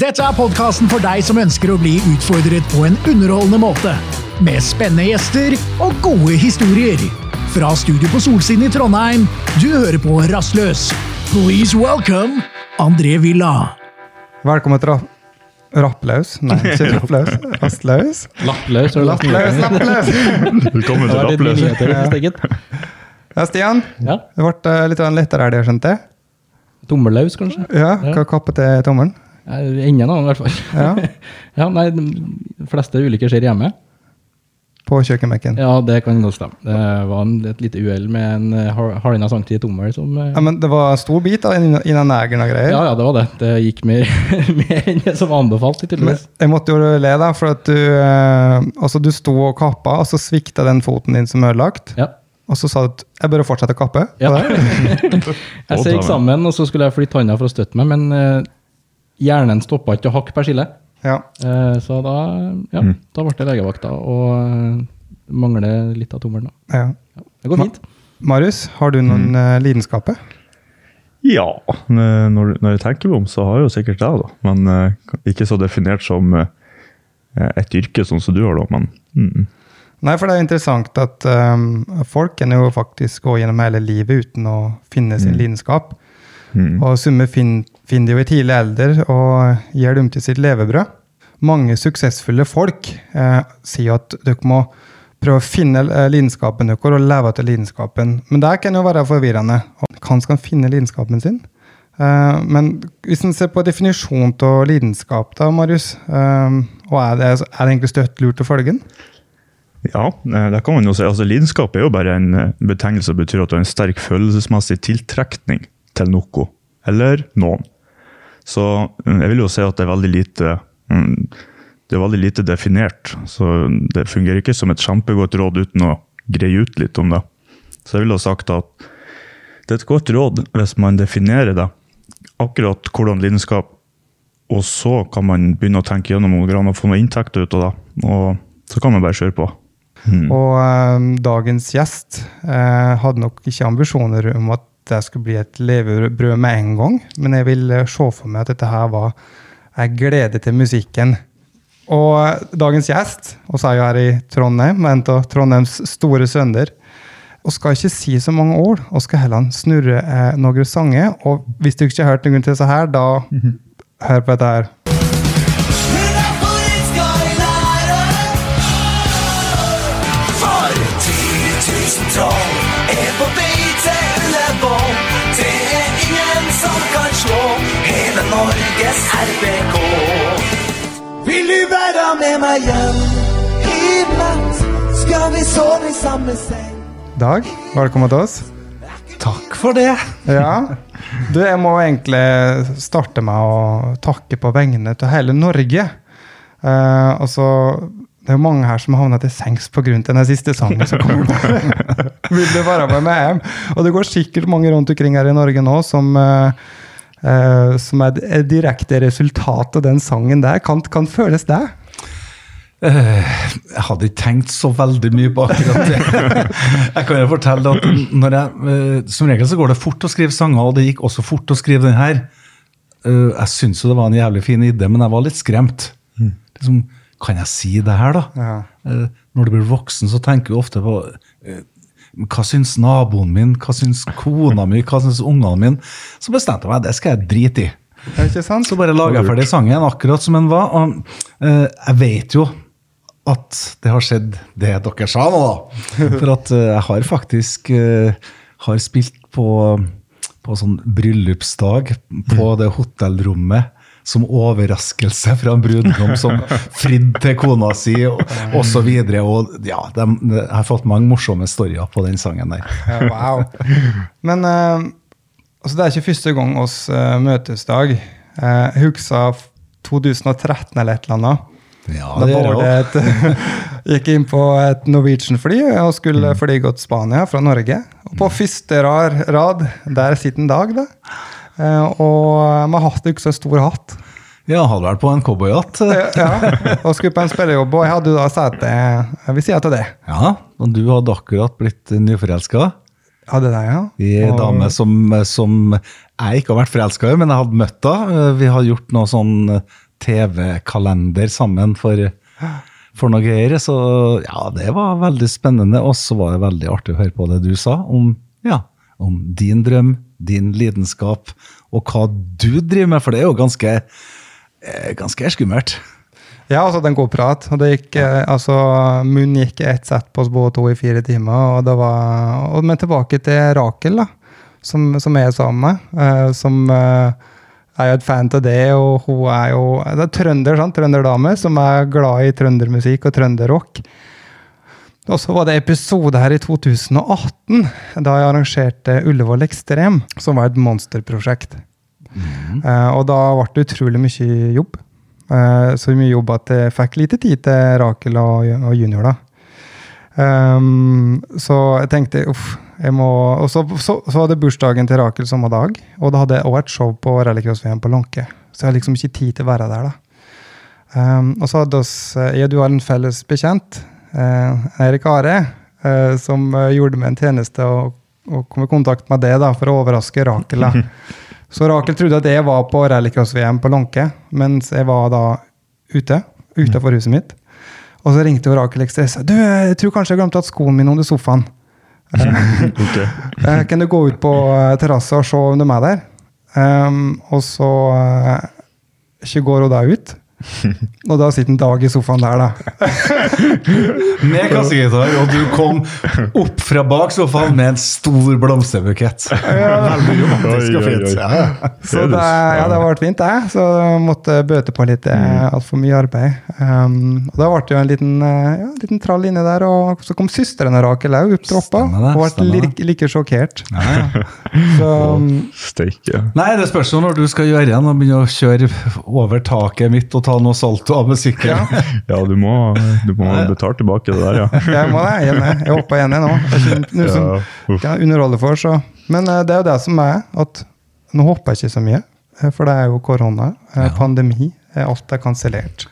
Dette er podkasten for deg som ønsker å bli utfordret på en underholdende måte. Med spennende gjester og gode historier. Fra studio på Solsiden i Trondheim, du hører på Rastløs. Please welcome André Villa. Velkommen til Rapp... Rapplaus? Nei, ikke rapplaus. Rastløs. Lapplaus. har du lagt Lapplaus, lapplaus! Velkommen Det til var litt mye Rappløs. nyheter. Ja, Stian. Ja. Det ble eh, litt lettere her, det skjønte jeg. Tommeløs, kanskje? Ja, Ja. hva kappet til tommelen? Ja, Enden av den, i hvert fall. Ja, Ja, nei, De fleste ulykker skjer hjemme. på kjøkkenbenken. Ja. Ja, det kan godt stemme. Det var en, et lite uhell med en eh, har- halvannen centi tommel som eh, men det var en stor bit da, i den negeren og greier. Ja, ja, det var det. Det gikk mer, mer enn det som var anbefalt, tydeligvis. jeg måtte jo le, da, for at du eh, Altså, du sto og kappa, og så svikta den foten din som ødelagt. Ja. Og så sa du at jeg bør fortsette å kappe. ja. Jeg seig sammen, og så skulle jeg flytte hånda for å støtte meg, men eh, hjernen stoppa ikke å hakke persille. Ja. Eh, så da, ja, da ble det legevakta, og uh, mangler litt av tommelen. ja. Ja, det går fint. Marius, har du noen mm. lidenskaper? Ja, når, når jeg tenker meg om, så har jeg jo sikkert det, da. Men uh, ikke så definert som uh, et yrke, sånn som du har, da. Men mm, Nei, for det er interessant at um, folk kan jo faktisk gå gjennom hele livet uten å finne sin lidenskap. mm. Og summe fin- finner de jo i tidlig alder og gir dem til sitt levebrød. Mange suksessfulle folk eh, sier at dere må prøve å finne eh, lidenskapen deres og leve til lidenskapen. Men det kan jo være forvirrende. Hvordan skal finne lidenskapen sin? Eh, men hvis en ser på definisjonen av lidenskap, da, Marius, eh, er det, er det egentlig støtt lurt å følge den? Ja, eh, det kan man jo si. Altså, lidenskap er jo bare en eh, betegnelse som betyr at du har en sterk følelsesmessig tiltrekning til noe, eller noen. Så mm, jeg vil jo si at det er veldig lite mm, det er veldig lite definert, så det fungerer ikke som et kjempegodt råd uten å greie ut litt om det. Så jeg ville ha sagt at det er et godt råd hvis man definerer det, akkurat hvordan lidenskap, og så kan man begynne å tenke gjennom å få noe inntekt ut av det, og så kan man bare kjøre på. Og eh, dagens gjest eh, hadde nok ikke ambisjoner om at det skulle bli et levebrød med en gang, men jeg vil se for meg at dette her var en glede til musikken. Og dagens gjest, vi er jo her i Trondheim, en av Trondheims store sønner, og skal ikke si så mange ord, og skal heller snurre eh, noen sanger. Og hvis du ikke har hørt noen til disse her, da hør på dette her. Norges RBK. Vil du være med meg hjem i natt? Skal vi sove i samme seng? Dag, velkommen til oss. Takk for det. Ja. Du, jeg må egentlig starte med å takke på vegne av hele Norge. Eh, altså, det er jo mange her som har havna til sengs pga. den siste sangen som kom. Vil du være med meg hjem? Og det går sikkert mange rundt omkring her i Norge nå som eh, eh, som er et direkte resultat av den sangen der. Kan, kan føles det? Eh, Jeg hadde ikke tenkt så veldig mye på akkurat det. Jeg kan jo fortelle at når jeg, eh, Som regel så går det fort å skrive sanger, og det gikk også fort å skrive den her. Eh, Jeg syns jo det var en jævlig fin idé, men jeg var litt skremt. Liksom, kan jeg si det her, da? Ja. Når du blir voksen, så tenker du ofte på hva syns naboen min, hva syns kona mi, hva syns ungene mine? Så bestemte jeg meg det skal jeg drite i. Er? Så bare lager jeg ferdig sangen akkurat som den var. Og uh, jeg vet jo at det har skjedd det dere sa nå, da. For at uh, jeg har faktisk uh, har spilt på, på sånn bryllupsdag på det hotellrommet som overraskelse fra en brudgom som fridde til kona si, og. Og ja, de, jeg har fått mange morsomme storyer på den sangen der. Ja, wow. Men uh, altså det er ikke første gang oss uh, møtes, Dag. Uh, jeg husker 2013 eller et eller annet. Ja, Da et, gikk inn på et Norwegian-fly og skulle fly til Spania fra Norge. Og på første rar, rad, der sitter en Dag, da. Eh, og med hatt, ikke så stor hatt. Ja, hadde vært på en cowboyhatt. Ja, og skulle på en spillejobb, og jeg hadde da sete det. sida av det. Ja, og du hadde akkurat blitt nyforelska Ja, det, ja. i en Og- dame som, som jeg ikke har vært forelska i, men jeg hadde møtt henne. Vi har gjort noe sånn TV-kalender sammen for, for noe greier. Så ja, det var veldig spennende. Og så var det veldig artig å høre på det du sa om, ja, om din drøm, din lidenskap, og hva du driver med. For det er jo ganske, eh, ganske skummelt. Ja, altså den går prat. Og det gikk, eh, altså, Munn gikk ett sett på oss begge to i fire timer. og det var, og, Men tilbake til Rakel, da, som, som jeg er sammen med. Uh, som uh, er jo et fan av det, og hun er jo det er trønder, sant? trønderdame, som er glad i trøndermusikk og trønderrock. Og så var det episode her i 2018, da jeg arrangerte Ullevål Ekstrem, som var et monsterprosjekt. Eh, og da ble det utrolig mye jobb. Uh, så mye jobb at jeg fikk lite tid til Rakel og, og junior, da. Um, så jeg tenkte uff, jeg må Og så, så, så var det bursdagen til Rakel samme dag, og da hadde jeg også et show på rallycross-VM på Lånke. Så jeg hadde liksom ikke tid til å være der, da. Um, og så hadde oss eh, Jeg og du har en felles bekjent, eh, Erik Are, eh, som eh, gjorde meg en tjeneste og, og kom i kontakt med det da, for å overraske Rakel. Så Rakel trodde at jeg var på rallycross-VM på Lånke, mens jeg var da ute. Utenfor huset mitt. Og så ringte Rakel ekstra og sa du, jeg tror kanskje jeg glemte at skoene mine under sofaen. Kan du gå ut på terrassa og se om de er der? Um, og så uh, ikke går hun da ut. Og da sitter en Dag i sofaen der, da. Med kassegitar, og du kom opp fra bak sofaen med en stor blomsterbukett. Veldig romantisk og fint. Ja, ja. Så det, ja, det har vært fint, det. Så måtte bøte på litt mm. altfor mye arbeid. Um, og Da ble det jo en liten, eh, ja, liten trall inni der, og så kom søsteren av Rakel òg opp troppa. Og det, ble like, like sjokkert. Ja, ja. Så um, Steike. Nei, det spørs jo når du skal gjøre igjen og begynne å kjøre over taket mitt og ta noe salto av musikken. Ja, du må, du må betale tilbake det der, ja. jeg må det. Jeg, jeg hoppa igjen i nå. Noe som Ja, uff. kan underholde for, så. Men eh, det er jo det som er, at nå hopper jeg ikke så mye. eh, For det er jo korona, eh, pandemi, alt er kansellert.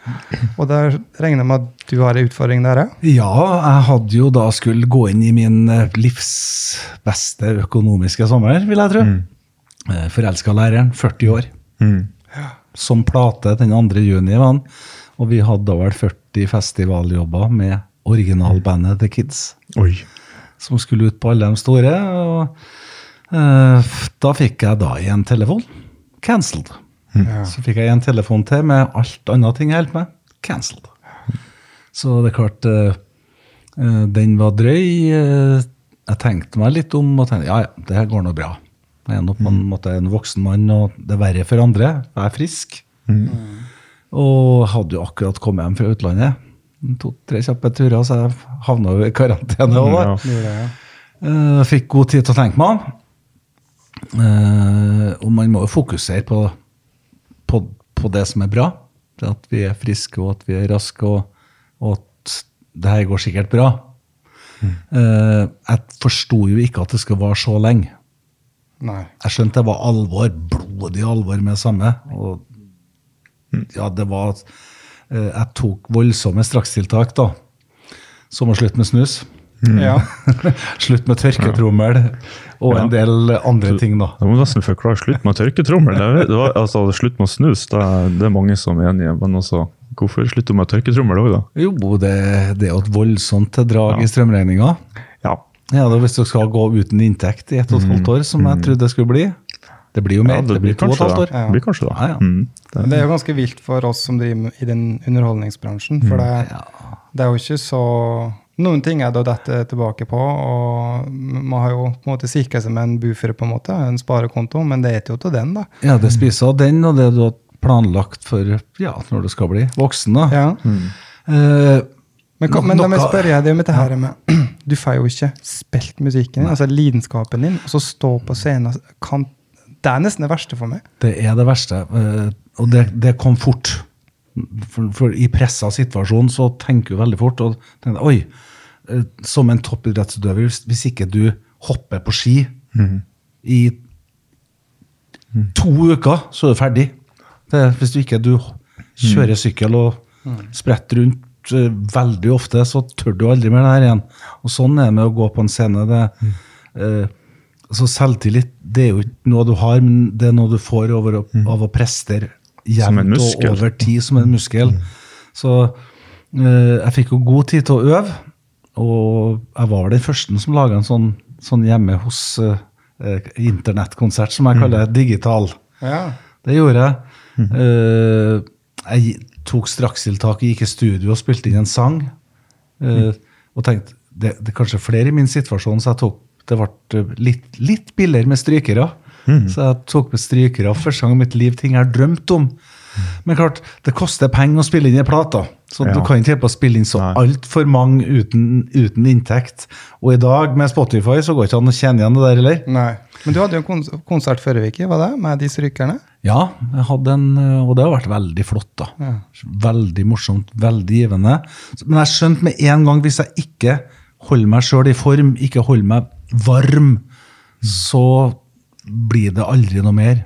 Og da regner jeg med at du har en utfordring der òg? Ja, jeg hadde jo da skulle gå inn i min livs beste økonomiske sommer, vil jeg tro. Mm. Forelska læreren, 40 år. Mm. Som plate den 2. juni. Og vi hadde da vel 40 festivaljobber med originalbandet The Kids. Oi. Som skulle ut på alle de store. Og eh, da fikk jeg da en telefon. Cancelled. Så fikk jeg en telefon til med alt annet ting jeg holdt med. Cancelled. Så det er klart eh, eh, Den var drøy. eh, jeg tenkte meg litt om og tenkte ja, ja, det her går nå bra. Jeg er nå på en måte en voksen mann, og det er verre for andre. Jeg er frisk. Og hadde jo akkurat kommet hjem fra utlandet. To-tre kjappe turer, så jeg havna jo i karantene. da. Ja. Eh, fikk god tid til å tenke meg om. Eh, og man må jo fokusere på, på, på det som er bra. At vi er friske og at vi er raske, og, og at det her går sikkert bra. Eh, jeg forsto jo ikke at det skulle vare så lenge. Nei. Jeg skjønte det var alvor, blodig alvor med det samme. Og ja, det var eh, Jeg tok voldsomme strakstiltak, da. Som å slutte med snus. Ja. Slutt med tørketrommel og en del andre ting, da. Du må nesten forklare slutt med tørketrommel. Det det var, altså, slutt med snus, det er, det er mange som er enige men også hvorfor du med tørketrommel òg, da? Jo, det, det er jo et voldsomt drag i strømregninga. Ja. det da, hvis du skal gå uten inntekt i ett og et halvt år, som jeg trodde det skulle bli. Det blir jo mer. ja det, blir to og et halvt år. det. Det blir kanskje det. Ja, ja. Mm. Det, er jo ganske vilt for oss som driver i den underholdningsbransjen. For det, det er jo ikke så Noen ting er det å dette tilbake på, og man har jo på en måte sikra seg med en buffer, på en måte, en sparekonto, men det er jo til den, da. Ja, det spiser av den, og det du har planlagt for ja, når du skal bli voksen. da. Ja. Eh, Men, hva, men da må jeg spørre deg, om er jo med det her med Du får jo ikke spilt musikken din, altså lidenskapen din, og så stå på scenen kan, Det er nesten det verste for meg. Det er det verste, eh, og det, det kom fort. For, for i pressa situasjon så tenker du veldig fort og tenker, oi, eh, som en toppidrettsutøver, hvis, ikke du hopper på ski i to uker, så er du ferdig. Det, hvis du ikke du kjører sykkel og spretter rundt eh, veldig ofte, så tør du aldri mer det her igjen. Og sånn er det med å gå på en scene. det eh, altså Selvtillit det er jo ikke noe du har, men det er noe du får over å, av å prestere jevnt og over tid som en muskel. Så eh, jeg fikk jo god tid til å øve, og jeg var den første som laga en sånn, sånn hjemme hos eh, eh, internettkonsert, som jeg kaller digital. Ja. Det gjorde jeg. Eh, jeg tok strakstiltak, gikk i studio og spilte inn en sang. eh, Og tenkte det, det er kanskje flere i min situasjon, så jeg tok, det ble litt, litt billigere med strykere. Så jeg tok med strykere første gang i mitt liv, ting jeg har drømt om. Men klart, det koster penger å spille inn en plate. Så Ja. du kan ikke på å spille inn så altfor mange uten, uten inntekt. Og i dag, med Spotify, så går det ikke an å kjenne igjen det der heller. Nei. Men du hadde jo en konsert konsert forrige uke, var det? Med de strykerne? Ja, jeg hadde en, og det har vært veldig flott. da. Ja. Veldig morsomt, veldig givende. Men jeg skjønte med en gang hvis jeg ikke holder meg sjøl i form, ikke holder meg varm, så blir det aldri noe mer.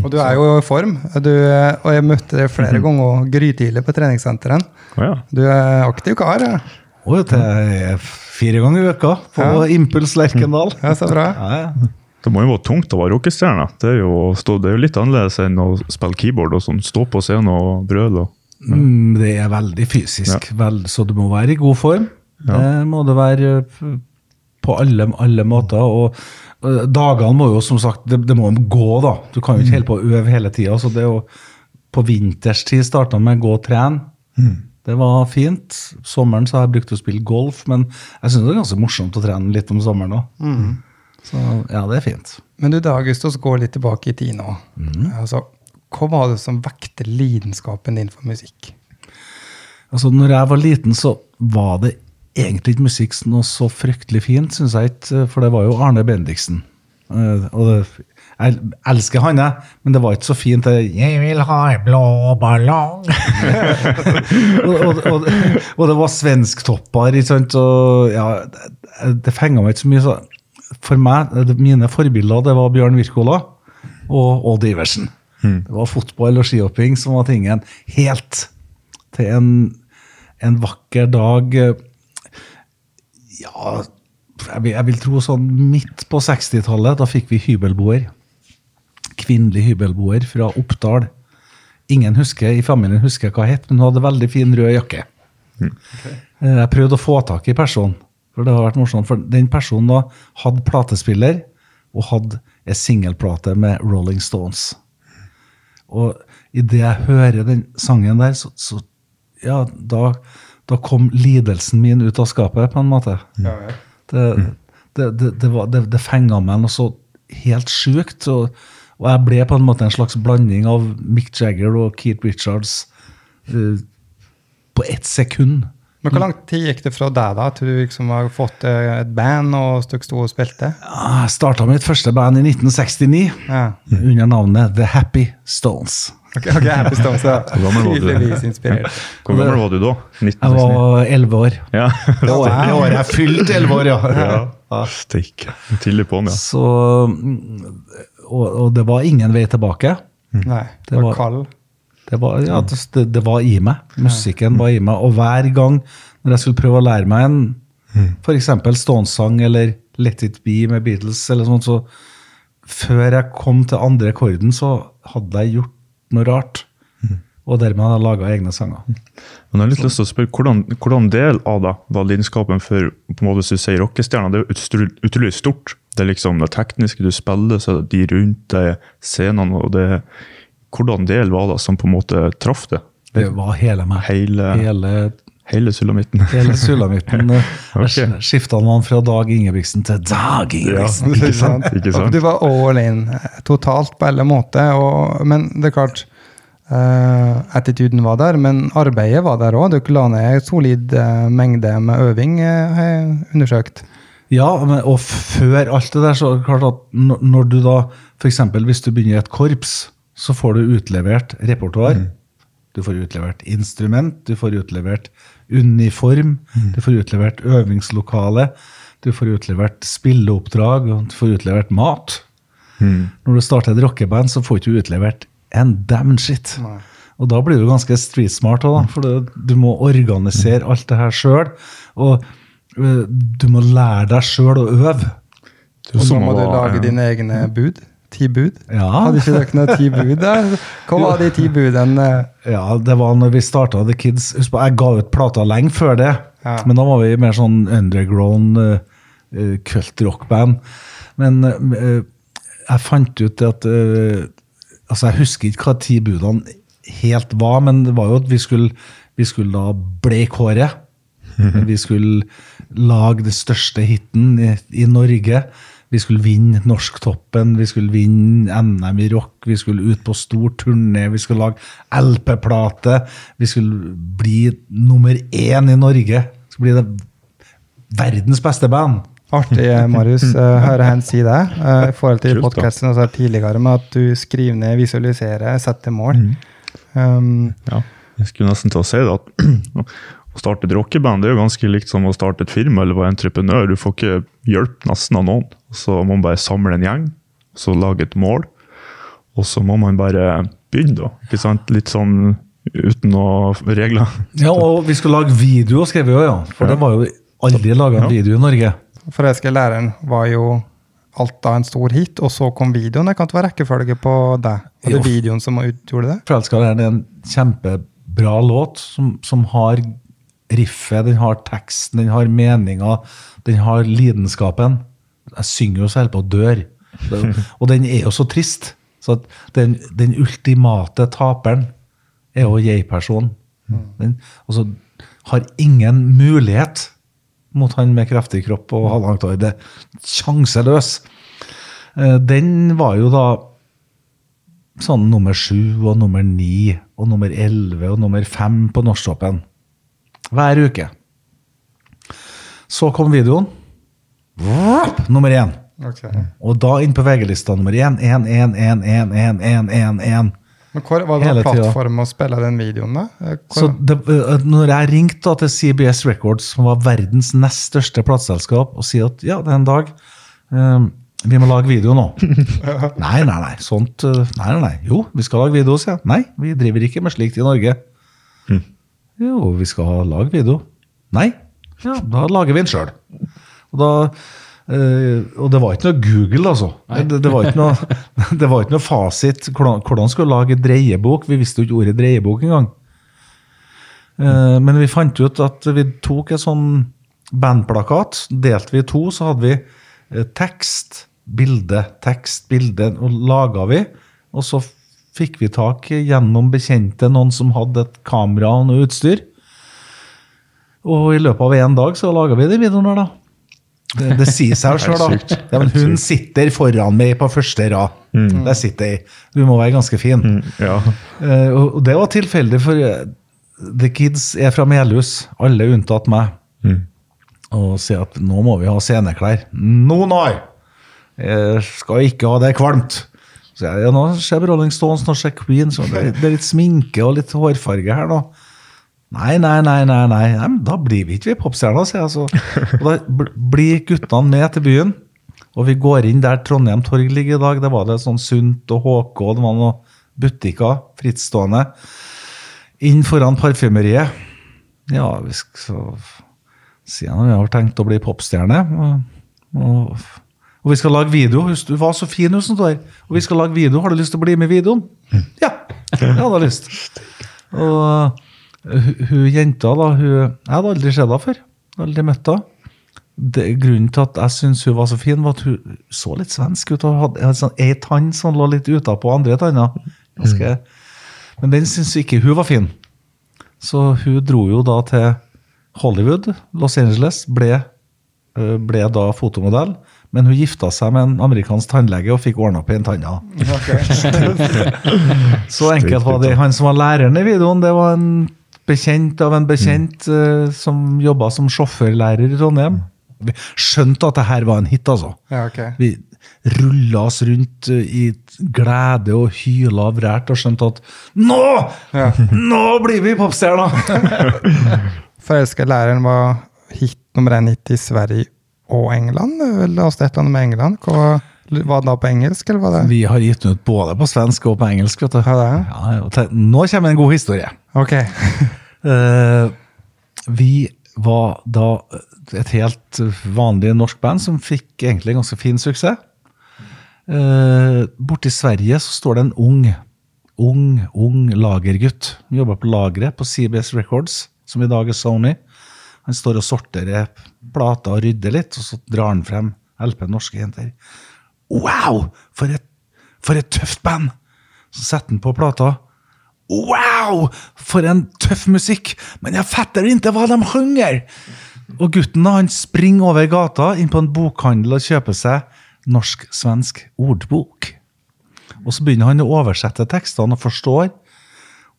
Og du er jo i form. Du, og jeg møtte deg flere ganger grytidlig på treningssenteret. Oh, ja. Du er aktiv kar. Ja, Og til fire ganger i uka på Ja. Impuls Lerkendal. Ja, så bra. Ja, ja. Det må jo være tungt å være rockestjerne. Det det er jo litt annerledes enn å spille keyboard og sånn. Stå på scenen og brøle. Ja. Mm, Det er veldig fysisk, vel, så du må være i god form. Det må det være eh, på alle, alle måter. Og eh, dagene må jo som sagt det, det må gå, da. Du kan jo ikke holde på å øve hele tida. Så det er jo på vinterstid starta med å gå og trene. Det var fint. Sommeren så har jeg brukt å spille golf, men jeg syns det er ganske morsomt å trene litt om sommeren òg. Så ja, det er fint. Men du, Augustus, gå litt tilbake i tid nå. Altså, hva var det som vekte lidenskapen din for musikk? Altså, når jeg var liten, så var det egentlig ikke musikk noe så fryktelig fint, syns jeg ikke. For det var jo Arne Bendiksen. Eh, Og det, jeg elsker han, jeg, men det var ikke så fint. det, 'Jeg vil ha en blå ballong'. og, og, og, og det var svensktopper, ikke sant. Og ja, det, det fenga meg ikke så mye. Så for meg, mine forbilder, det var Bjørn Wirkola og Odd Iversen. Det var fotball og skihopping som var tingen. Helt til en, en vakker dag Ja, jeg vil, jeg vil tro sånn midt på 60-tallet. Da fikk vi hybelboer. Kvinnelig hybelboer fra Oppdal. Ingen husker, i familien husker hva het, men hun hadde veldig fin rød jakke. Eh, Jeg prøvde å få tak i personen, for det har vært morsomt. For den personen da hadde platespiller og hadde en singelplate med Rolling Stones. Og idet jeg hører den sangen der, så, så ja, da, da kom lidelsen min ut av skapet, på en måte. Det, det, det, det, var, det, det fenga meg noe så helt sjukt. Og, og jeg ble på en måte en slags blanding av Mick Jagger og Keith Richards uh, på ett sekund. Men Hvor lang tid gikk det fra deg da, til du liksom har fått eh, et band og stykk sto og spilte? Ja, Jeg starta mitt første band i 1969 Ja. under navnet The Happy Stones. Ok, okay Happy Stones, ja. Hvor gammel var du? Tydeligvis inspirert. Hvor gammel var du da? Jeg var elleve år. Ja. Det året, det året jeg fylte elleve år, ja. ja. Steike. Tidlig på'n, ja. Så, og, og det var ingen vei tilbake. Nei, det Det var var- kald. Det var, ja, det, det var i meg. Musikken var i meg. Og hver gang når jeg skulle prøve å lære meg en f.eks. Stones-sang eller Let It Be med Beatles, eller sånt, så før jeg kom til andre akkorden, så hadde jeg gjort noe rart. Og dermed hadde jeg laga egne sanger. Men jeg har litt lyst til å spørre, hvordan, hvordan del av deg var lidenskapen for på en måte som du sier rockestjerner? Det er jo utrolig stort. Det er liksom det tekniske du spiller, så er det de rundt deg, scenene og det Hvordan del var det som på en måte traff det? Det var hele meg. Hele, Hele, hele sulamitten? hele sulamitten. okay. Jeg skifta navn fra Dag Ingebrigtsen til Dag Ja, Ingebrigtsen. ikke sant? Ikke sant? Du var all in, totalt på alle måter. Og, men det er klart, uh, attituden var der, men arbeidet var der òg. Du la ned en solid uh, mengde med øving, uh, har jeg undersøkt. Ja, men, og før alt det der, så er det klart at når, når du da, eksempel hvis du begynner i et korps, så får du utlevert repertoar. Du får utlevert instrument, du får utlevert uniform, du får utlevert øvingslokale, du får utlevert spilleoppdrag, og du får utlevert mat. Når du starter et rockeband, så får du ikke utlevert en damn shit. Og da blir du ganske street smart da, for du, du må organisere alt det her sjøl. Og øh, du må lære deg sjøl å øve. Og nå må du lage dine egne bud. Ti bud? Ja. Hadde ikke dere noen ti bud der? Hva var de ti budene? Ja, det var når vi starta The Kids. Husk på, jeg ga ut plata lenge før det. Ja. Men da var vi mer sånn underground uh, uh, kult rockband. Men uh, jeg fant ut det at uh, Altså, jeg husker ikke hva ti budene helt var, men det var jo at vi skulle, vi skulle da bleike håret. Vi skulle lage det største hiten i, i Norge. Vi skulle vinne Norsktoppen, vi skulle vinne NM i rock, vi skulle ut på stor turné, vi skulle lage LP-plate. Vi skulle bli nummer én i Norge. Vi skulle bli det verdens beste band. Artig, eh, Marius. Uh, hører han si det eh, i forhold til podkasten altså, tidligere, med at du skriver ned, visualiserer, setter mål. Um, Ja, jeg skulle nesten til å si det at å starte et rockeband det er jo ganske likt som å starte et firma eller være entreprenør. Du får ikke hjelp nesten av noen. Så må man bare samle en gjeng, så lage et mål. Og så må man bare begynne, da. Ikke sant? Litt sånn uten noen regler. Ja, og vi skulle lage video, skrev vi jo, ja. For det var jo aldri laga en Ja. video i Norge. Forelska læreren var jo alt da en stor hit, og så kom videoen. Det kan ikke være rekkefølge på det. Var det videoen som utgjorde det? Forelska er en kjempebra låt som, som har riffet, den har teksten, den har meninga, den har lidenskapen. Jeg synger jo så helt på å dør. Og den er jo så trist. Så den, den ultimate taperen er jo jeg-personen. Den altså, har ingen mulighet mot han med kraftig kropp og halvlangt hår. Det er sjanseløs. Eh, Den var jo da sånn nummer sju og nummer ni og nummer elleve og nummer fem på Norsktoppen. Hver uke. Så kom videoen. Vropp, nummer én. Okay. Og da inn på VG-lista nummer én. Én, én, én, én, én, én, én, én. Men hvor var det plattform å spille den videoen, da? Eh, Hvor, Så det, øh, når jeg ringte til CBS Records, som var verdens nest største plateselskap, og sier at ja, det er en dag um, vi må lage video nå. nei, nei, nei. Sånt øh, Nei, nei, nei. Jo, vi skal lage video, sier jeg. Nei, vi driver ikke med slikt i Norge. Jo, vi skal lage video. Nei, ja, da lager vi den sjøl. Og øh, og det var ikke noe Google, altså. Det, det, var ikke noe, det var ikke noe fasit. Hvordan, hvordan skulle vi lage dreiebok? Vi visste jo ikke ordet dreiebok engang. Uh, Men vi fant ut at vi tok en sånn bandplakat, delte vi i to, så hadde vi uh, tekst, bilde, tekst, bilde, og laga vi. Og så fikk vi tak gjennom bekjente noen som hadde et kamera og noe utstyr. Og i løpet av én dag så laga vi de videoene da. Det, det sier seg sjøl, da. Ja, men hun sitter foran meg på første rad. Der sitter jeg. Du må være ganske fin. Ja. uh, og det var tilfeldig, for eh, The Kids er fra Melhus, alle unntatt meg. Og sier at nå må vi ha sceneklær. Nå, nei! Jeg skal ikke ha det kvalmt. Så jeg, ja, nå ser jeg Rolling Stones, nå ser Queen, så det, det er litt sminke og litt hårfarge her nå. Nei, nei, nei, nei, nei, nei da blir vi ikke vi popstjerner, sier jeg. Så. Og da bl- blir guttene med til byen, og vi går inn der Trondheim Torg ligger i dag. Det var det sånn Sunt og HK, det var noen butikker, frittstående. Inn foran parfymeriet. Ja, vi skal så sier han, vi har tenkt å bli popstjerne. Og, og, og vi skal lage video. Du var så fin, hun som står her. Og vi skal lage video. Har du lyst til å bli med i videoen? Ja, jeg hadde lyst. Og hun, hun jenta, da, hun, jeg hadde aldri sett henne før. Aldri møtt henne. Grunnen til at jeg syntes hun var så fin, var at hun så litt svensk ut. og hadde sånn Ei tann som lå litt utapå andre tanna. Men den syntes ikke hun var fin. Så hun dro jo da til Hollywood, Los Angeles, ble, øh, ble da fotomodell. Men hun gifta seg med en amerikansk tannlege og fikk ordna opp i en tanna. Så enkelt var det. Han som var læreren i videoen, det var en bekjent av en bekjent eh, som jobba som sjåførlærer i Trondheim. Vi skjønte at det her var en hit, altså. Ja, okay. Vi rulla oss rundt eh, i glede og hyla av vrært og skjønte at nå! Nå blir vi popstjerner! Forelska læreren var hit nummer én hit i Sverige og England. La oss et eller annet med England. Hva, var det da på engelsk, eller var det Vi har gitt den ut både på svensk og på engelsk. vet du. Ja, det. Ja, til, nå kommer en god historie. Ok. uh, vi var da et helt vanlig norsk band som fikk egentlig ganske fin suksess. Uh, borte i Sverige så står det en ung, ung, ung lagergutt. Jobber på lageret på CBS Records, som i dag er Sony. Han står og sorterer plater og rydder litt, og så drar han frem LP Norske Jenter. Wow! For et, for et tøft band! Så setter han på plata. Wow! For en tøff musikk! Men jeg fatter ikke hva de synger! Og gutten han springer over gata inn på en bokhandel og kjøper seg norsk-svensk ordbok. Og så begynner han å oversette tekstene og forstår.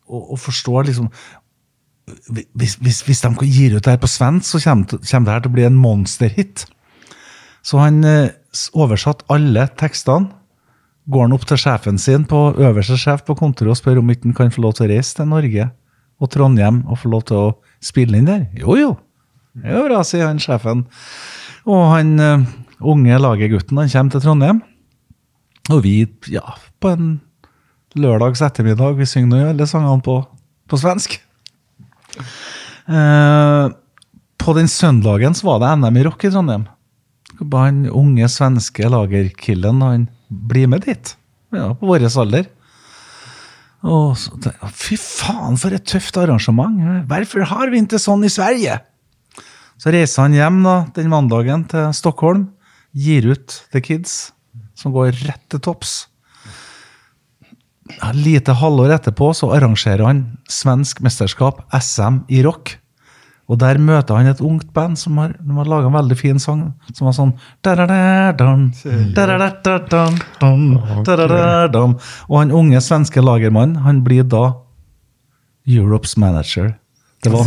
Og, og forstår liksom hvis, hvis, hvis de gir ut det her på svensk, så kommer, kommer det her til å bli en monsterhit. Så han eh, oversatte alle tekstene. Går han opp til sjefen sin på øverste sjef på kontoret og spør om ikke han kan få lov til å reise til Norge og Trondheim og få lov til å spille inn der? Jo, jo. Det er jo bra, sier han sjefen. Og han eh, unge lagergutten han kommer til Trondheim. Og vi, ja, på en lørdags ettermiddag, vi synger nå alle sangene på, på svensk. Eh, på den søndagen så var det NM i rock i Trondheim. Han unge svenske lagerkillen han bli med dit. Ja, på vår alder. Og så, fy faen, for et tøft arrangement. Hvorfor har vi ikke sånn i Sverige? Så reiser han hjem da, den mandagen til Stockholm, gir ut The Kids, som går rett til topps. Ja, lite halvår etterpå så arrangerer han svensk mesterskap, SM i rock. Og der møter han et ungt band som har, har laga en veldig fin sang. Som var sånn. Og han unge svenske lagermannen, han blir da Europes manager. Det var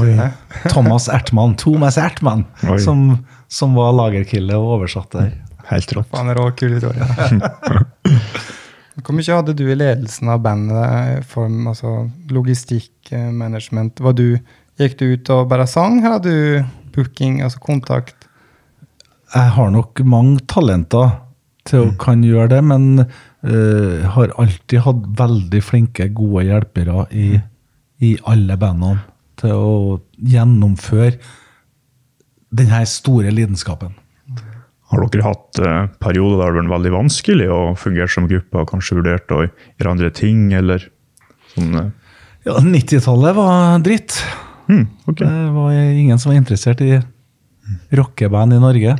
Thomas Ertmann, Thomas Ertmann, som, som var lagerkille og oversatte der. Helt rått. er rå, kul historie. Hvor mye hadde du i ledelsen av bandet? i Form, altså logistikk, eh, management? Var du, gikk du ut og bare sang, eller hadde du booking, altså kontakt? Jeg har nok mange talenter til å kan gjøre det, men uh, har alltid hatt veldig flinke, gode hjelpere i, i alle bandene til å gjennomføre denne store lidenskapen. Har dere hatt eh, perioder der det har vært veldig vanskelig å fungere som gruppe, og kanskje vurdert å gjøre andre ting, eller sånn eh, Ja, 90-tallet var dritt. hm, okay. Det var ingen som var interessert i rockeband i Norge.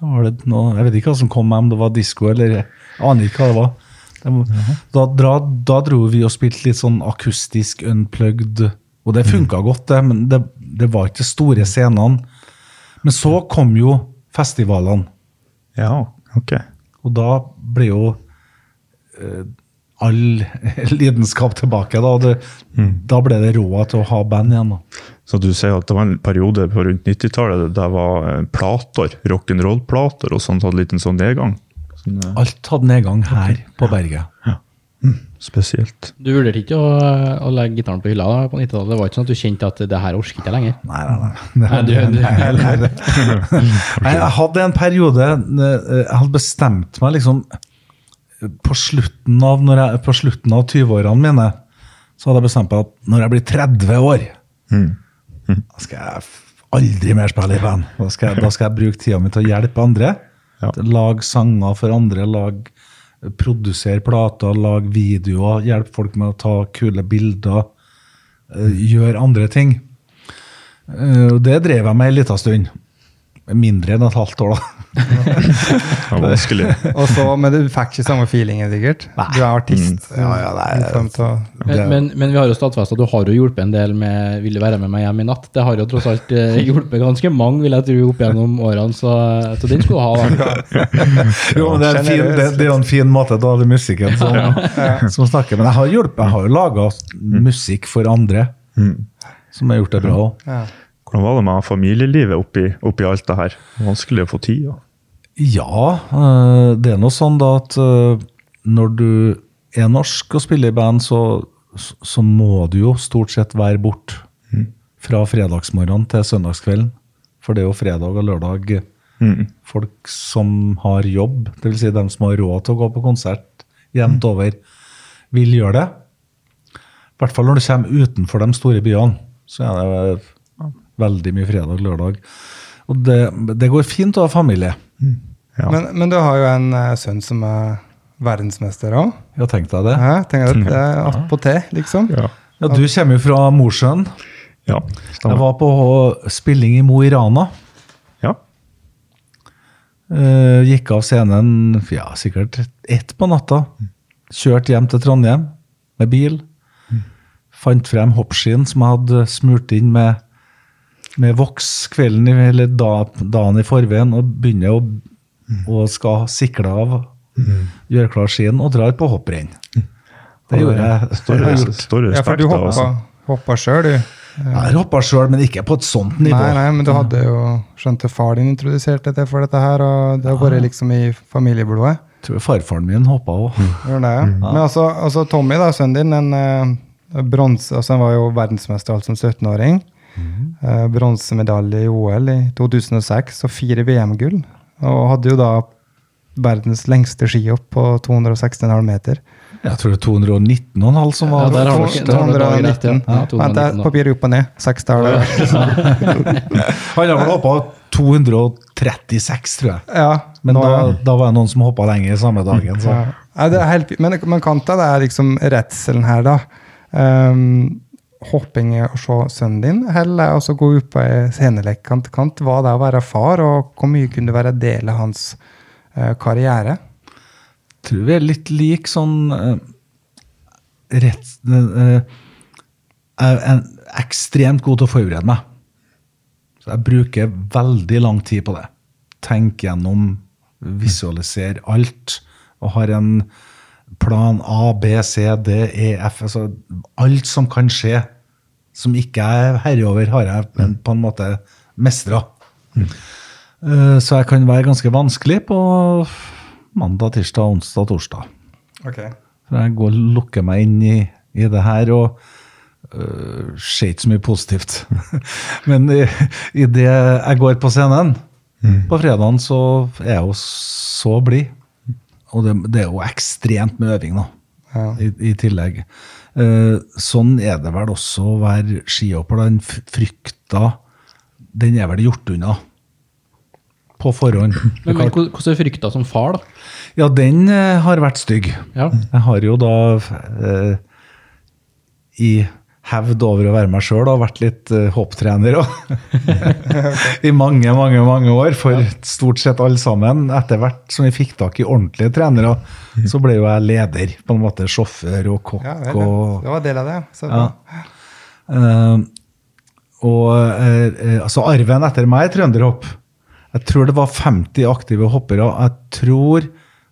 Var det noe, jeg vet ikke hva som kom med, om det var disko eller Jeg aner ikke hva det var. Det var- Da, da dro vi og spilte litt sånn akustisk unplugged, og det funka godt, det, men det, det var ikke de store scenene. Men så kom jo festivalene, Ja, ok. og da ble jo eh, all lidenskap tilbake. Da, det, da ble det råd til å ha band igjen. da. Så du sier at det var en periode på rundt 90-tallet der var eh, plater, rock'n'roll-plater, og sånt hadde litt en sånn nedgang? Sånn, eh, Alt hadde nedgang her på berget. Spesielt. Du vurderte ikke å, å legge gitaren på hylla da, på 90-tallet? Det var ikke sånn at du kjente at det her orker ikke lenger? Nei, nei, nei. Nei, du, du, Nei, jeg hadde en periode eh, Jeg hadde bestemt meg liksom På slutten av, når jeg, på slutten av 20-årene mine så hadde jeg bestemt meg at når jeg blir 30 år, da skal jeg aldri mer spille i band. Da skal, jeg, da skal jeg bruke tida mi til å hjelpe andre. Ja. Lage sanger for andre, lag, produsere plater, lage videoer, hjelpe folk med å ta kule bilder, eh, gjøre andre ting. Eh, Det drev jeg med en liten stund. Mindre enn et halvt år, da. Det var vanskelig. Og så, men du fikk ikke samme feelingen, sikkert? Du er artist. Ja, ja, nei, i form av- men, men, men vi har jo stadfesta at du har jo hjulpet en del med 'Vil du være med meg hjem i natt'? Det har jo tross alt eh, hjulpet ganske mange, vil jeg tro, opp gjennom årene, så, så den skulle du ha. da. Jo, men det, er en fin, det, det er jo en fin måte, da er musikken som, som snakker. Men jeg har hjulpet, jeg har jo laga musikk for andre, som har gjort det bra òg. Hvordan var det med familielivet oppi, oppi alt det her? Vanskelig å få tid? Ja. Ja, eh, det er nå sånn da at eh, når du er norsk og spiller i band, så, så må du jo stort sett være bort fra fredagsmorgenen til søndagskvelden. For det er jo fredag og lørdag Mm. folk som har jobb, dvs. Si dem som har råd til å gå på konsert jevnt over, vil gjøre det. I hvert fall når du kommer utenfor de store byene, så er det veldig mye fredag lørdag. Og det, det går fint å ha familie. Ja. Men, men du har jo en uh, sønn som er verdensmester òg. Ja, tenk deg det. Ja, tenk deg det er attpåtil, liksom. Ja. Ja, du kommer jo fra Mosjøen. Ja, Jeg var på spilling i Mo i Rana. Ja. Uh, gikk av scenen ja, sikkert ett på natta. Kjørte hjem til Trondheim med bil. Fant frem hoppskien som jeg hadde smurt inn med, med voks kvelden i, eller da, dagen i forveien, og begynner å og skal sikle av, gjøre klar skien og drar på hopprenn. Det gjorde jeg. Stor, stor det Ja, for du hoppa, hoppa sjøl, du. Jeg har hoppa sjøl, men ikke på et sånt nivå. Nei, nei, men du hadde jo skjønt at far din introduserte deg for dette her, og det har vært liksom i familieblodet. Jeg tror farfaren min hoppa òg. Ja. Men altså, altså Tommy, da, sønnen din, en eh, bronse, altså han var jo verdensmester alt som 17-åring. Eh, Bronsemedalje i OL i 2006 og fire VM-gull. Og hadde jo da verdens lengste skihopp på 216,5 meter. Jeg tror det er 219,5 som var Ja, der har du første. ikke- der har du Dag rett, ja. 219. Ja, Vent, jeg papirer opp og ned. Seks tall. Han har vel hoppa 236, tror jeg. ja, Men nå, da, da var det noen som hoppa lenger samme dagen. Så. Ja. Ja, det er helt, men, men Kanta, det er liksom redselen her, da. Um, hopping å se sønnen din, eller altså gå ut på ei scenelek kant. Hva det er å være far, og hvor mye kunne det være del av hans eh, karriere? tror vi er litt lik sånn uh, rett eh, Jeg er ekstremt god til å forberede meg. Så jeg bruker veldig lang tid på det. Tenk gjennom, visualisere alt. Og har en plan A, B, C, D, E, F. Altså alt som kan skje, som ikke er herre over, har jeg men på en måte mestra. Mm. Så jeg kan være ganske vanskelig på mandag, tirsdag, onsdag, torsdag. For jeg går og lukker meg inn i, i det her og uh, ser ikke så mye positivt. Men idet jeg går på scenen på fredagen, så er jeg jo så blid. Og det, det er jo ekstremt med øving, da. Ja. I, I tillegg. Eh, sånn er det vel også å være skihopper. Den frykta, den er vel gjort unna på forhånd. Men, men hvordan er frykta som far, da? Ja, den eh, har vært stygg. Ja. Jeg har jo da eh, i hevd over å være meg sjøl og vært litt uh, hopptrener også. i mange, mange mange år for stort sett alle sammen. Etter hvert som vi fikk tak i ordentlige trenere, så ble jo jeg leder. På en måte sjåfør og kokk. Ja, det, og Det var del av det, ja. Så ja. bra. Eh, og eh, eh, altså arven etter meg er trønderhopp. Jeg tror det var 50 aktive hoppere. Jeg tror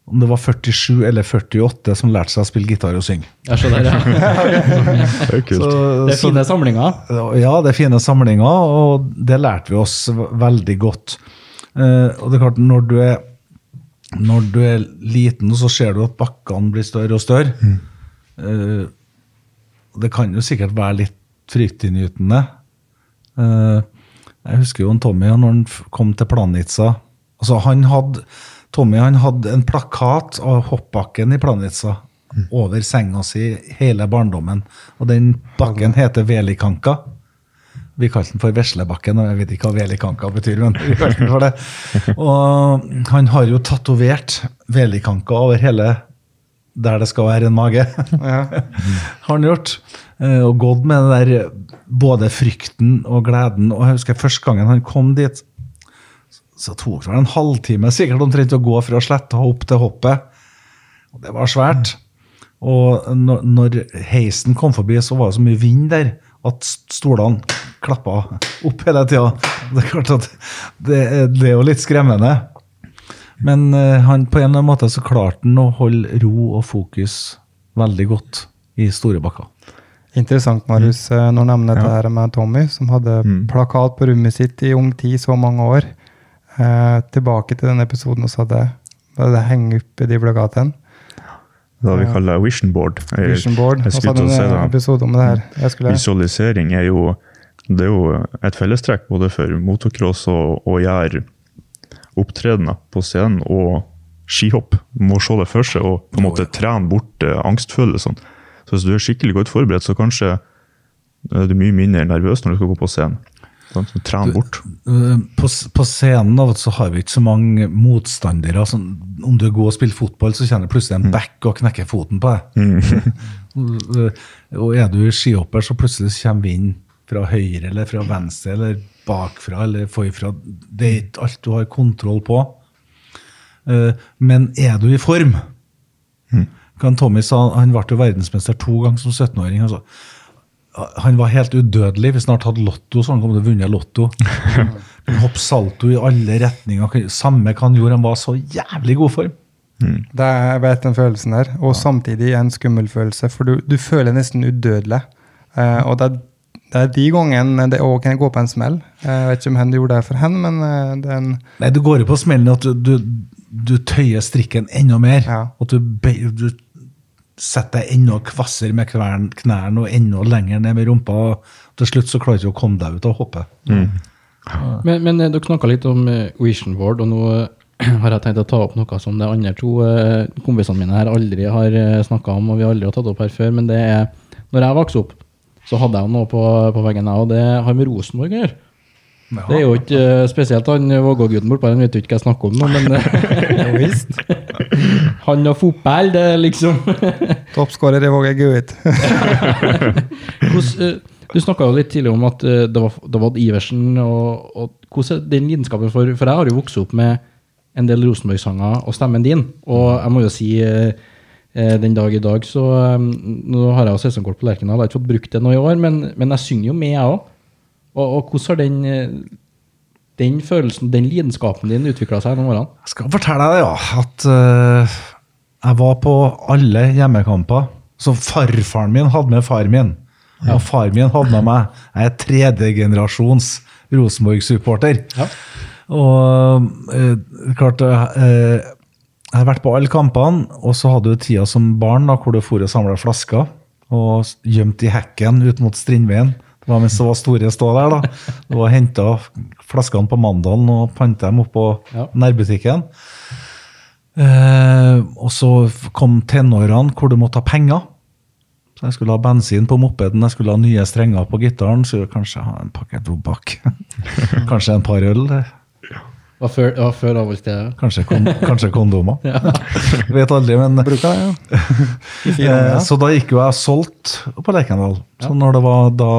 om det var 47 eller 48 som lærte seg å spille gitar og synge. Jeg skjønner, der, ja. Det er kult. Så, Det er fine samlinger. ja, det er fine samlinger, og det lærte vi oss veldig godt. Eh, og det er klart, når du er, når du er liten, så ser du at bakkene blir større og større. Eh, og det kan jo sikkert være litt fryktinngytende. Eh, jeg husker jo en Tommy når han kom til Planica. Altså, han hadde, Tommy han hadde en plakat av hoppbakken i Planica over senga si hele barndommen. Og den bakken heter Velikanka. Vi kalte den for Veslebakken, og jeg vet ikke hva Velikanka betyr. men vi kalte den for det. Og han har jo tatovert Velikanka over hele der det skal være en mage. har han gjort. Eh, Og gått med det der både frykten og gleden. Og jeg husker første gangen han kom dit, så tok det vel en halvtime sikkert omtrent å gå fra sletta opp til hoppet. Og det var svært. Og når, heisen kom forbi, så var det så mye vind der at stolene klappa opp hele tida. Det er klart at det, det er jo litt skremmende. Men eh, han, på en eller annen måte så klarte han å holde ro og fokus veldig godt i store bakker. Interessant, Marius, eh, når du nevner dette her med Tommy, som hadde plakat på rommet sitt i ung tid så mange år. Eh, tilbake til den episoden vi hadde. Da det henger i de plakatene. Det vi kaller vision board. Jeg, Vision board. jeg Og så hadde en episode om det her. Jeg skulle, Visualisering er jo, det er jo et fellestrekk både for motocross og å gjøre opptredener på scenen og skihopp. Må se det for seg og på en måte trene bort eh, angstfølelsene. Så hvis du er skikkelig godt forberedt, så kanskje er du mye mindre nervøs når du skal gå på scenen. Sånn, så bort. Eh, På, på scenen da, så har vi ikke så mange motstandere. Sånn, om du er god og spiller fotball, så kjenner plutselig en back og knekker foten på deg. Mm. og er du skihopper, så plutselig kommer kommer vinden fra høyre eller fra venstre eller bakfra eller forfra. Det er ikke alt du har kontroll på. Eh, Men er du i form? Kan Tommy sa Han ble jo verdensmester to ganger som 17-åring. Altså. Han var helt udødelig. Hvis han hadde tatt lotto, så han kom til å vunnet lotto. Han hopp salto i alle retninger. Samme hva han gjorde. Han var så jævlig god form. Det er, jeg vet den følelsen der, og samtidig en skummel følelse, for du, du føler nesten udødelig. Eh, og det er, det er de gangene det òg kan gå på en smell. Eh, Jeg vet ikke om hen du gjorde det for hen, men eh, det er en Nei, Du går jo på smellen at du, du, du tøyer strikken enda mer. Ja. At du, du setter deg enda kvassere med knærne og enda lenger ned med rumpa. og Til slutt så klarer du ikke å komme deg ut av hoppet. Men, men eh, dere snakka litt om eh, Vision Board, og nå eh, har jeg tenkt å ta opp noe som de andre to kompisene mine her aldri har snakka om, og vi aldri har tatt opp her før. Men det er Når jeg vokste opp, så hadde jeg noe på, på veggen, jeg, og det har med Rosenborg å gjøre. Det er jo ikke spesielt han Vågå-gutten bortpå, han vet jo ikke hva jeg snakker om nå, men eh, Han og fotball, det er liksom toppskårer, det våger jeg ut. Du snakka jo litt tidligere om at eh, det var, det var Iversen. Og, og hvordan er den lidenskapen for For jeg har jo vokst opp med en del Rosenborg-sanger og stemmen din. Og jeg må jo si eh, eh, den dag i dag så Nå har jeg jo sesongkort på Lerkendal, jeg har ikke fått brukt det nå i år, men, men jeg synger jo med, jeg òg. Og, og hvordan har den, den følelsen, den lidenskapen din utvikla seg gjennom årene? Jeg skal fortelle deg, ja, at uh, jeg var på alle hjemmekamper. Så farfaren min hadde med far min. Og far min hadde med meg. Jeg er tredjegenerasjons Rosenborg-supporter. Og uh, klart uh, Jeg har vært på alle kampene, og så hadde du tida som barn da, hvor du for og samla flasker. Og gjemt i hekken ut mot Strindveien. Det var mens det var store stå der. da. Det var henta flaskene på Mandalen og panta dem opp på Ja. nærbutikken. Eh, og så kom tenårene hvor du måtte ha penger. Så jeg skulle ha bensin på mopeden, jeg skulle ha nye strenger på gitaren, så kanskje ha en pakke tobakk. kanskje en par øl. Det var før, det før. Kanskje, kon kanskje kondomer. Vet aldri, men Bruker det, ja. Eh, Så da gikk jo jeg solgt på Lerkendal. Så når det var da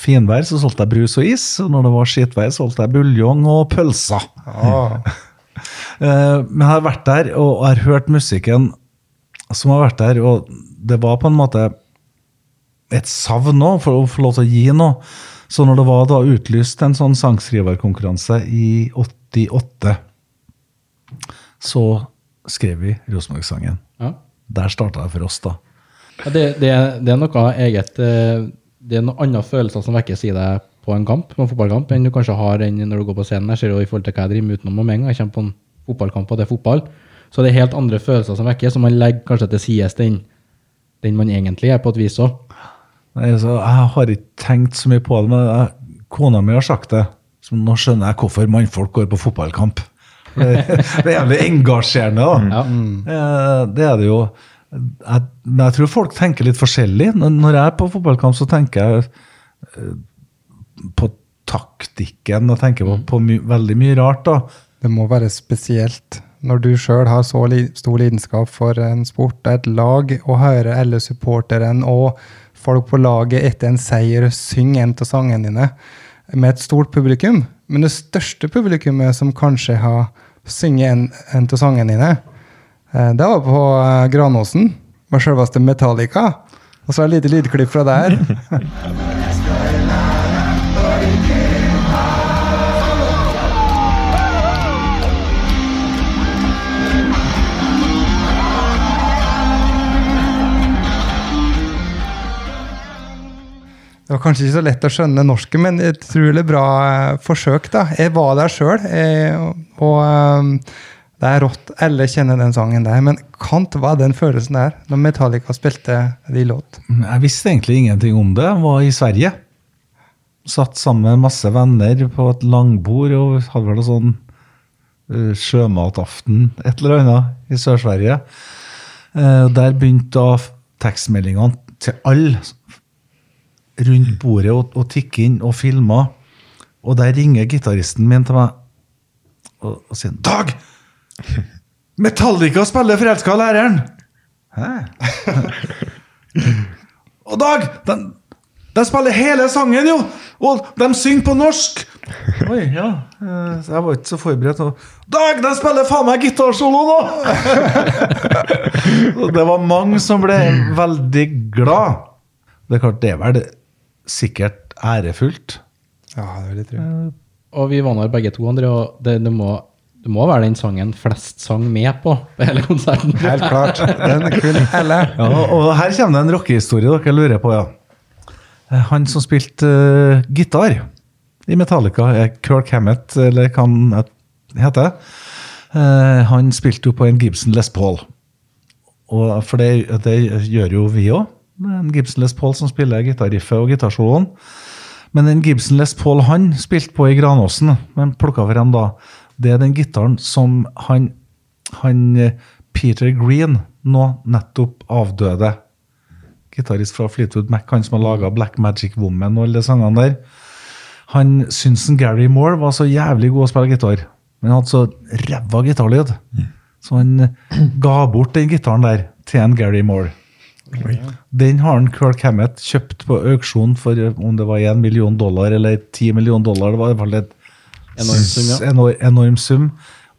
finvær, så solgte jeg brus og is. Og når det var skitvær, solgte jeg buljong og pølser. Ah. Eh, Men jeg har vært der, og jeg har hørt musikken som har vært der, og det var på en måte et savn òg, for å få lov til å gi noe. Så når det var da utlyst en sånn sangskriverkonkurranse i 88, så skrev vi Rosenborg-sangen. Ja. Der starta det for oss, da. Ja, det, det, det er noe eget eh, Det er noen andre følelser som vekkes i deg på en kamp, på en fotballkamp enn du kanskje har når du går på scenen. Jeg ser jo i forhold til hva jeg driver med utenom med en gang jeg kommer på en fotballkamp, og det er fotball. Så det er helt andre følelser som vekkes, og man legger kanskje til side den, den man egentlig er, på et vis òg. Jeg har ikke tenkt så mye på det, men kona mi har sagt det. Så nå skjønner jeg hvorfor mannfolk går på fotballkamp. Det er jævlig engasjerende, da. Ja. Det er det jo. Jeg, men jeg tror folk tenker litt forskjellig. Når jeg er på fotballkamp, så tenker jeg eh, på taktikken og tenker på, på my, veldig mye rart. da. Det må være spesielt når du sjøl har så li stor lidenskap for en sport, et lag, og høre alle supporterne og folk på laget etter en seier synge en av sangene dine med et stort publikum. Men det største publikummet som kanskje har sunget en, en av sangene dine, eh, det var på eh, Granåsen, med selveste Metallica. Og så er et lite lydklipp fra der. Det var kanskje ikke så lett å skjønne norsken, men et utrolig bra eh, forsøk. da. Jeg var der sjøl, og eh, det er rått. Alle kjenner den sangen der. Men Kant var den følelsen der, når Metallica spilte de låt. Jeg visste egentlig ingenting om det. Jeg var i Sverige. Satt sammen med masse venner på et langbord og hadde vel en sånn eh, sjømataften, et eller annet, i Sør-Sverige. Eh, der begynte tekstmeldingene til alle rundt bordet og, og tikker inn og filmer. Og der ringer gitaristen min til meg og, og sier Dag! Metallica spiller 'Forelska læreren'! Hæ? og Dag! De, de spiller hele sangen, jo! Og de synger på norsk! Oi, ja. eh, Jeg var ikke så forberedt. Dag, de spiller faen meg gitarsolo nå! Det var mange som ble veldig glad. Det er klart, det er vel sikkert ærefullt. Ja, det vil jeg tro. Og vi var der begge to, André, og det, det, må, det må være den sangen flest sang med på på hele konserten. Helt klart. Den er kul hele. Ja, og her kommer det en rockehistorie dere lurer på, ja. Eh, Han som spilte uh, gitar i Metallica, er Kirk Hammett, eller hva han heter. Uh, han spilte jo på en Gibson Les Paul. Og for det, det gjør jo vi òg. En Gibson Les Paul som spiller gitarriffet og gitarsoloen. Men den Gibson Les Paul han spilte på i Granåsen, men plukka frem da, det er den gitaren som han, han eh, Peter Green nå nettopp avdøde. Gitarist fra Fleetwood Mac, han som har laga Black Magic Woman og alle de sangene der. Han syntes en Gary Moore var så jævlig god å spille gitar, men han hadde så ræva gitarlyd. Så han eh, ga bort den gitaren der til en Gary Moore. Den har han Kirk Hammett kjøpt på auksjon for eh, om det var 1 million dollar eller 10 million dollar. Det var i hvert fall et Enorm sum, ja. enor- enorm sum.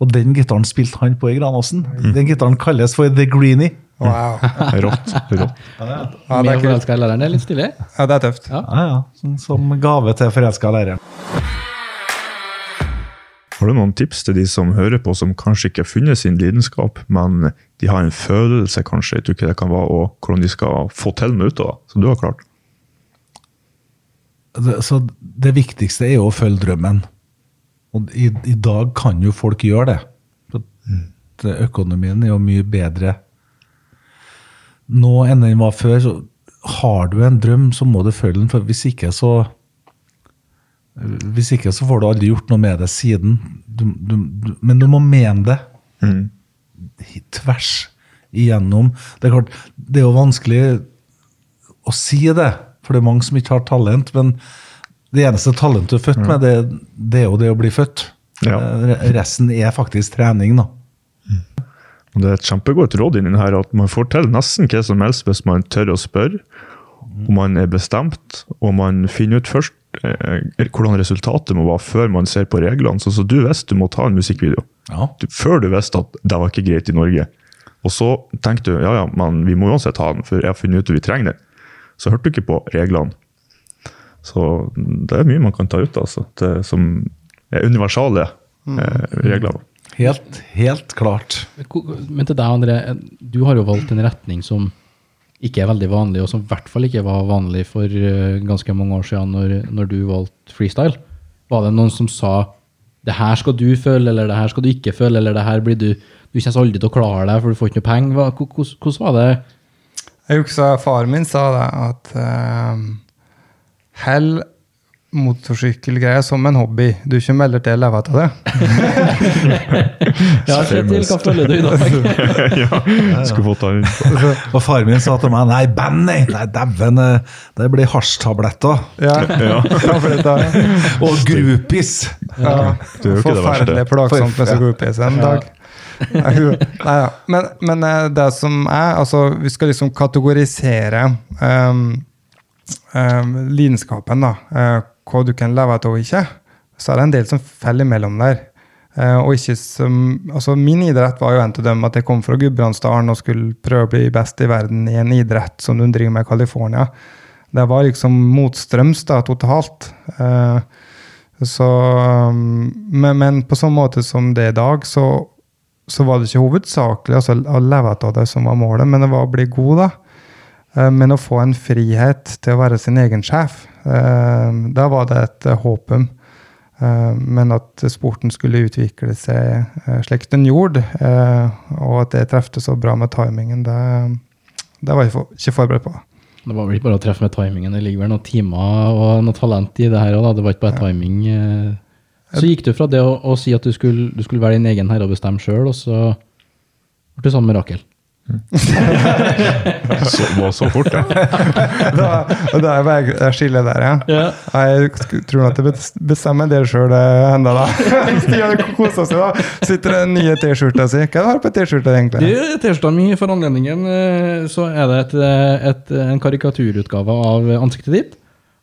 Og den gitaren spilte han på i Granåsen. Den gitaren kalles for The Greenie. Wow. Rått. rått. Ja, det Med er forelska læreren, det er litt stilig. Ja, det er tøft. Ja. Ja, ja. Som, som gave til forelska læreren. Har du noen tips til de som hører på, som kanskje ikke har funnet sin lidenskap, men de har en følelse, kanskje, jeg tror ikke det kan være, og hvordan de skal få til noe ut av det? som du har klart. det, så det viktigste er jo å følge drømmen. Og i, i dag kan jo folk gjøre det. For Økonomien er jo mye bedre nå enn den var før. Så har du en drøm, så må du følge den, for hvis ikke så Hvis ikke så får du aldri gjort noe med det siden. Du, du, du, men du må mene det tvers igjennom. Det er klart, det er jo vanskelig å si det, for det er mange som ikke har talent. Men det eneste talentet du er født med, det, det er jo det å bli født. Ja. Eh, Resten er faktisk trening, da. Og Det er et kjempegodt råd inni her at man får til nesten hva som helst hvis man tør å spørre, og man er bestemt, og man finner ut først hvordan resultatet må være før man ser på reglene. Sånn som du visste du må ta en musikkvideo. Ja. Du, før du visste at det var ikke greit i Norge. Og så tenkte du ja, ja, men vi må uansett ha den, for jeg har funnet ut at vi trenger den. Så hørte du ikke på reglene. Så det er mye man kan ta ut, altså. Det, som er universale eh, regler. Helt, helt klart. Men til deg, André, du har jo valgt en retning som ikke er veldig vanlig, og som i hvert fall ikke var vanlig for eh, ganske mange år siden når, når du valgte freestyle. Var det noen som sa det her skal du føle, eller det her skal du ikke føle, eller det her blir du Du kommer aldri til å klare deg, for du får ikke noe penger. Hvordan hvordan var det? Jeg husker faren min sa det, at uh, hell motorsykkelgreier som en hobby. Du kommer heller til å leve av det. Ja, sett til, føler du i dag? ja, skulle fått ta inn. Og faren min sa til meg nei, band, nei, nei dæven, eh, det blir hasjtabletter. Ja, ja. Og groupies. ja. Det er jo ikke det Forferdelig plagsomt med så groupies en dag. Nei, ja. Men, men eh, det som er altså Vi skal liksom kategorisere um, um, lidenskapen, da. eh, hva du kan leve av og ikke. Så er det en del som faller mellom der. Eh, og ikke som, altså Min idrett var jo en av dem at jeg kom fra Gudbrandsdalen og skulle prøve å bli best i verden i en idrett som du driver med i California. Det var liksom motstrøms da, totalt. Eh, så, um, men, men på sånn måte som det er i dag, så, så var det ikke hovedsakelig altså, å leve av det som var målet, men det var å bli god, da. Eh, Men å få en frihet til å være sin egen sjef, eh, da var det et eh, håp om. Men at sporten skulle utvikle seg slik den gjorde, og at det trefte så bra med timingen, det, det var jeg ikke forberedt på. Det var vel ikke bare å treffe med timingen, det ligger vel noen timer og noe talent i det her òg, det var ikke bare timing. Så gikk du fra det å, å si at du skulle, du skulle være din egen herre og bestemme sjøl, og så ble du sammen med mirakel. Så, var så fort, ja. Da, og da er jeg, jeg skiller der, ja. Ja. Jeg tror at jeg bestemmer det sjøl ennå, da. Stian koser seg, da. Sitter den nye T-skjorta si. Hva har du på T-skjorta, Du, egentlig? T-skjorta mi for anledningen, eh, så er det et, eh, et, en karikaturutgave av ansiktet ditt.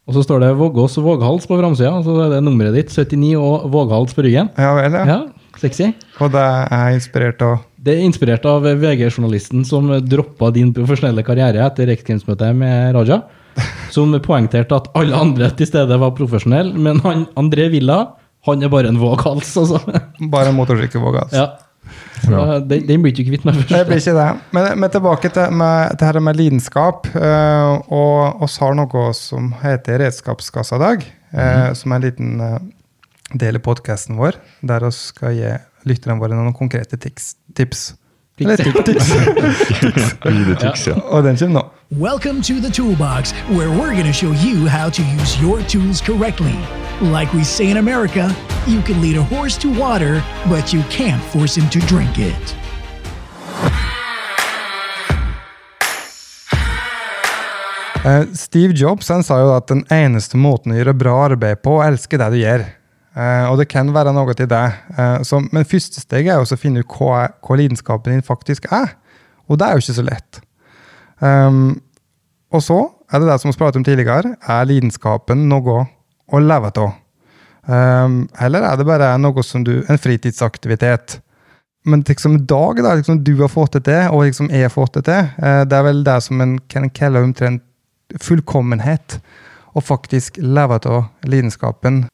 Og så står det Vågås Våghals på framsida, og så er det nummeret ditt, 79, og Våghals på ryggen. Ja vel, ja. Ja, sexy. Og det er inspirert av Det er inspirert av VG-journalisten som droppa din profesjonelle karriere etter Reksgames-møtet med Raja. Som poengterte at alle andre til stede var profesjonelle, men han, André Villa han er bare en våghals, altså. bare en motorsykkelvåg. Altså. Ja. Så, den, den blir du ikke kvitt med Det blir ikke det. Men, men tilbake til med, det her med lidenskap. Uh, og oss har noe som heter Redskapskassa-dag, eh, som er en liten eh, del i podkasten vår, der vi skal gi lytterne våre noen konkrete tics, tips. Eller tips. Tics, ja. Og den kommer nå. Welcome to the Toolbox, where we're going to show you how to use your tools correctly. Like we say in America, you can lead a horse to water, but you can't force him to drink it. Eh, Steve Jobs han sa jo at den eneste måten å gjøre bra arbeid på, er å elske det du gjør. Eh, og det kan være noe til det. Uh, men første steg er å finne ut hva, hva lidenskapen din faktisk er. Og det er jo ikke så lett. Um, og så er det det som vi pratet om tidligere. Er lidenskapen noe å leve av? Um, eller er det bare noe som du, en fritidsaktivitet? Men liksom i dag, da, liksom du har fått det til, og liksom jeg har fått det til, uh, det er vel det som en kan kalle omtrent fullkommenhet. Å faktisk leve av lidenskapen.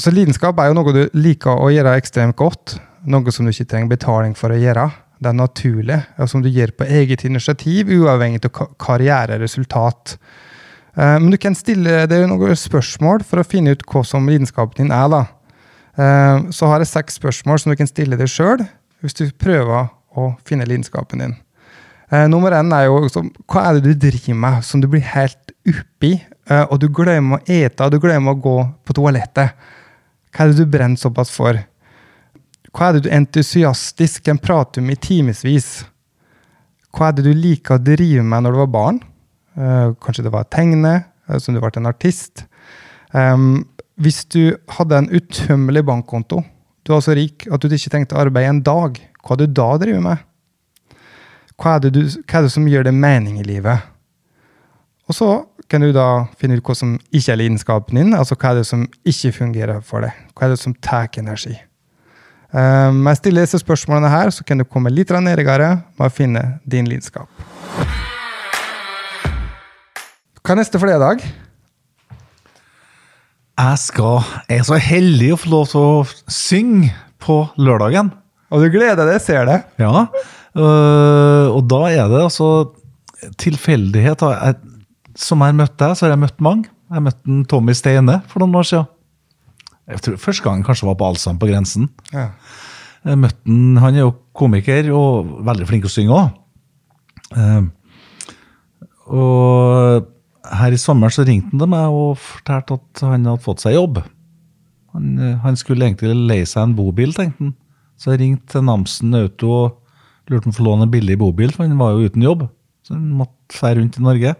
Så lidenskap er jo noe du liker å gjøre ekstremt godt. Noe som du ikke trenger betaling for å gjøre. Det er naturlig, og som du gjør på eget initiativ, uavhengig av karriereresultat. Eh, Men du kan stille deg noen spørsmål for å finne ut hva som lidenskapen din er. da. Eh, Så har jeg seks spørsmål som du kan stille deg sjøl hvis du prøver å finne lidenskapen din. Eh, nummer én er jo hva er det du driver med som du blir helt oppi, og du glemmer å ete og du glemmer å gå på toalettet? Hva er det du brenner såpass for? Hva er det du entusiastisk kan prate om i timevis? Hva er det du liker å drive med når du var barn? Eh, kanskje det var tegne, eh, som du ble en artist. Em, hvis du hadde en utømmelig bankkonto, du var så rik at du ikke trengte arbeid en dag, hva hadde du da drevet med? Hva er, det du, hva er det som gjør det mening i livet? Og så kan du da finne ut hva som ikke er lidenskapen din, altså hva er det som ikke fungerer for deg. Hva er det som tar energi. Um, jeg stiller disse spørsmålene her, så kan du komme litt nærmere med å finne din lidenskap. Hva er neste fredag? Jeg skal Jeg er så heldig å få lov til å synge på lørdagen. Og du gleder deg, ser det. Ja. øh, og da er det altså tilfeldighet. Jeg, som jeg møtte deg, så har jeg møtt mange. Jeg møtte en Tommy Steine for noen år siden. Jeg tror Første gangen kanskje var på Allsam på grensen. Ja. Jeg møtte han, han er jo komiker og veldig flink til å synge òg. og her i sommer så ringte han til meg og fortalte at han hadde fått seg jobb. Han, eh, han skulle egentlig leie seg en bobil, tenkte han. Så jeg ringte til Namsen Auto og lurte om å få låne en billig bobil, for han var jo uten jobb. Så han måtte fære rundt i Norge.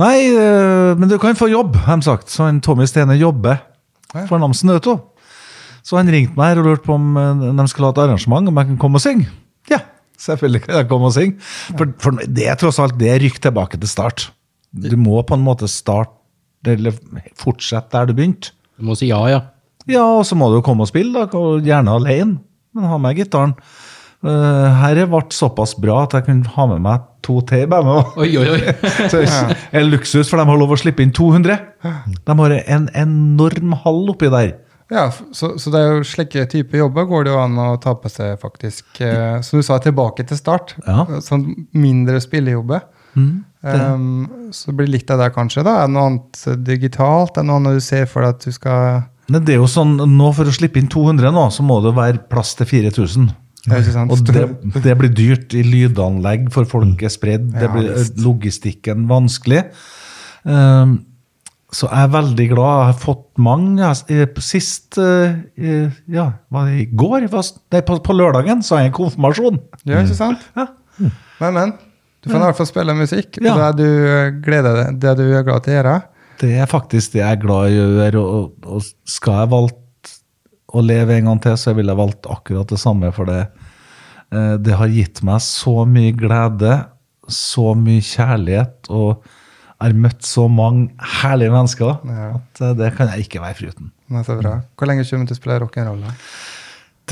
Nei, eh, men du kan få jobb, har de sagt. Så han Tommy Stene jobber for Namsen Auto. Så han ringte meg her og lurte på om eh, de skulle ha et arrangement, om jeg kan komme og synge. Ja, selvfølgelig kan jeg komme og synge. For, for det er tross alt det er rykk tilbake til start. Du må på en måte starte, eller fortsette der du begynte. Du må si ja, ja. Ja, og så må du jo komme og spille, da, gjerne alene. Men ha med gitaren. Uh, her ble såpass bra at jeg kunne ha med meg to til i bandet. Oi, oi, oi. Så det er luksus, for de har lov å slippe inn 200. De har en enorm hall oppi der. Ja, så, så det er jo slike type jobber går det jo an å ta på seg, faktisk. Eh, som du sa, tilbake til start. Ja. Sånn mindre spillejobber. um, så det blir litt av det, kanskje. da. Er det noe annet digitalt? Er det noe annet du ser for deg at du skal det er jo sånn, nå For å slippe inn 200 nå, så må det være plass til 4000. Ja. Og det, det blir dyrt i lydanlegg, for folk er spredd. Det blir logistikken vanskelig. Um, så jeg er veldig glad. Jeg har fått mange. Eh, Sist eh, eh, Ja, var det i går? Nei, på, på lørdagen så har jeg en konfirmasjon. Ja, ikke sant? Ja. Men, men. Du får i hvert fall spille musikk. Ja. Det du gleder deg det du er glad til å gjøre. Det er faktisk det jeg er glad i å gjøre. Og, og skal jeg valgt å leve en gang til, så ville jeg valgt akkurat det samme. For det, eh, det har gitt meg så mye glede, så mye kjærlighet, og jeg har møtt så mange herlige mennesker Ja. at eh, det kan jeg ikke være foruten. Det så bra. Hvor lenge kommer du til å spille rock'n'roll?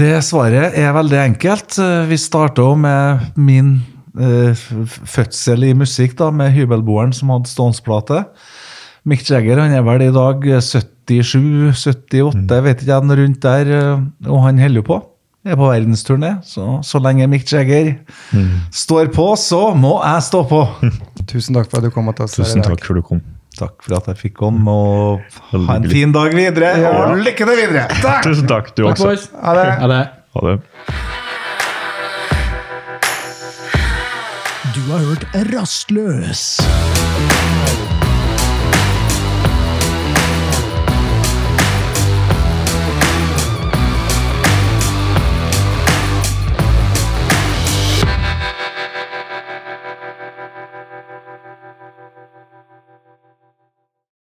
Det svaret er veldig enkelt. Eh, Vi starta med min eh, fødsel i musikk, da, med hybelboeren som hadde Stones-plate. Mick Jagger han er vel i dag 77-78, jeg vet ikke jeg, rundt der, eh, og han holder jo på. Er på verdensturné, så så lenge Mick Jagger står på, så må jeg stå på. Tusen takk for at du kom til oss. her i Tusen dag. takk for du kom. Takk for at jeg fikk komme, og ha en fin dag videre. Og lykke til videre! Takk! Tusen takk, du Takk, også. boys. Ha det. Ha det. Ha det. Du har hørt Rastløs.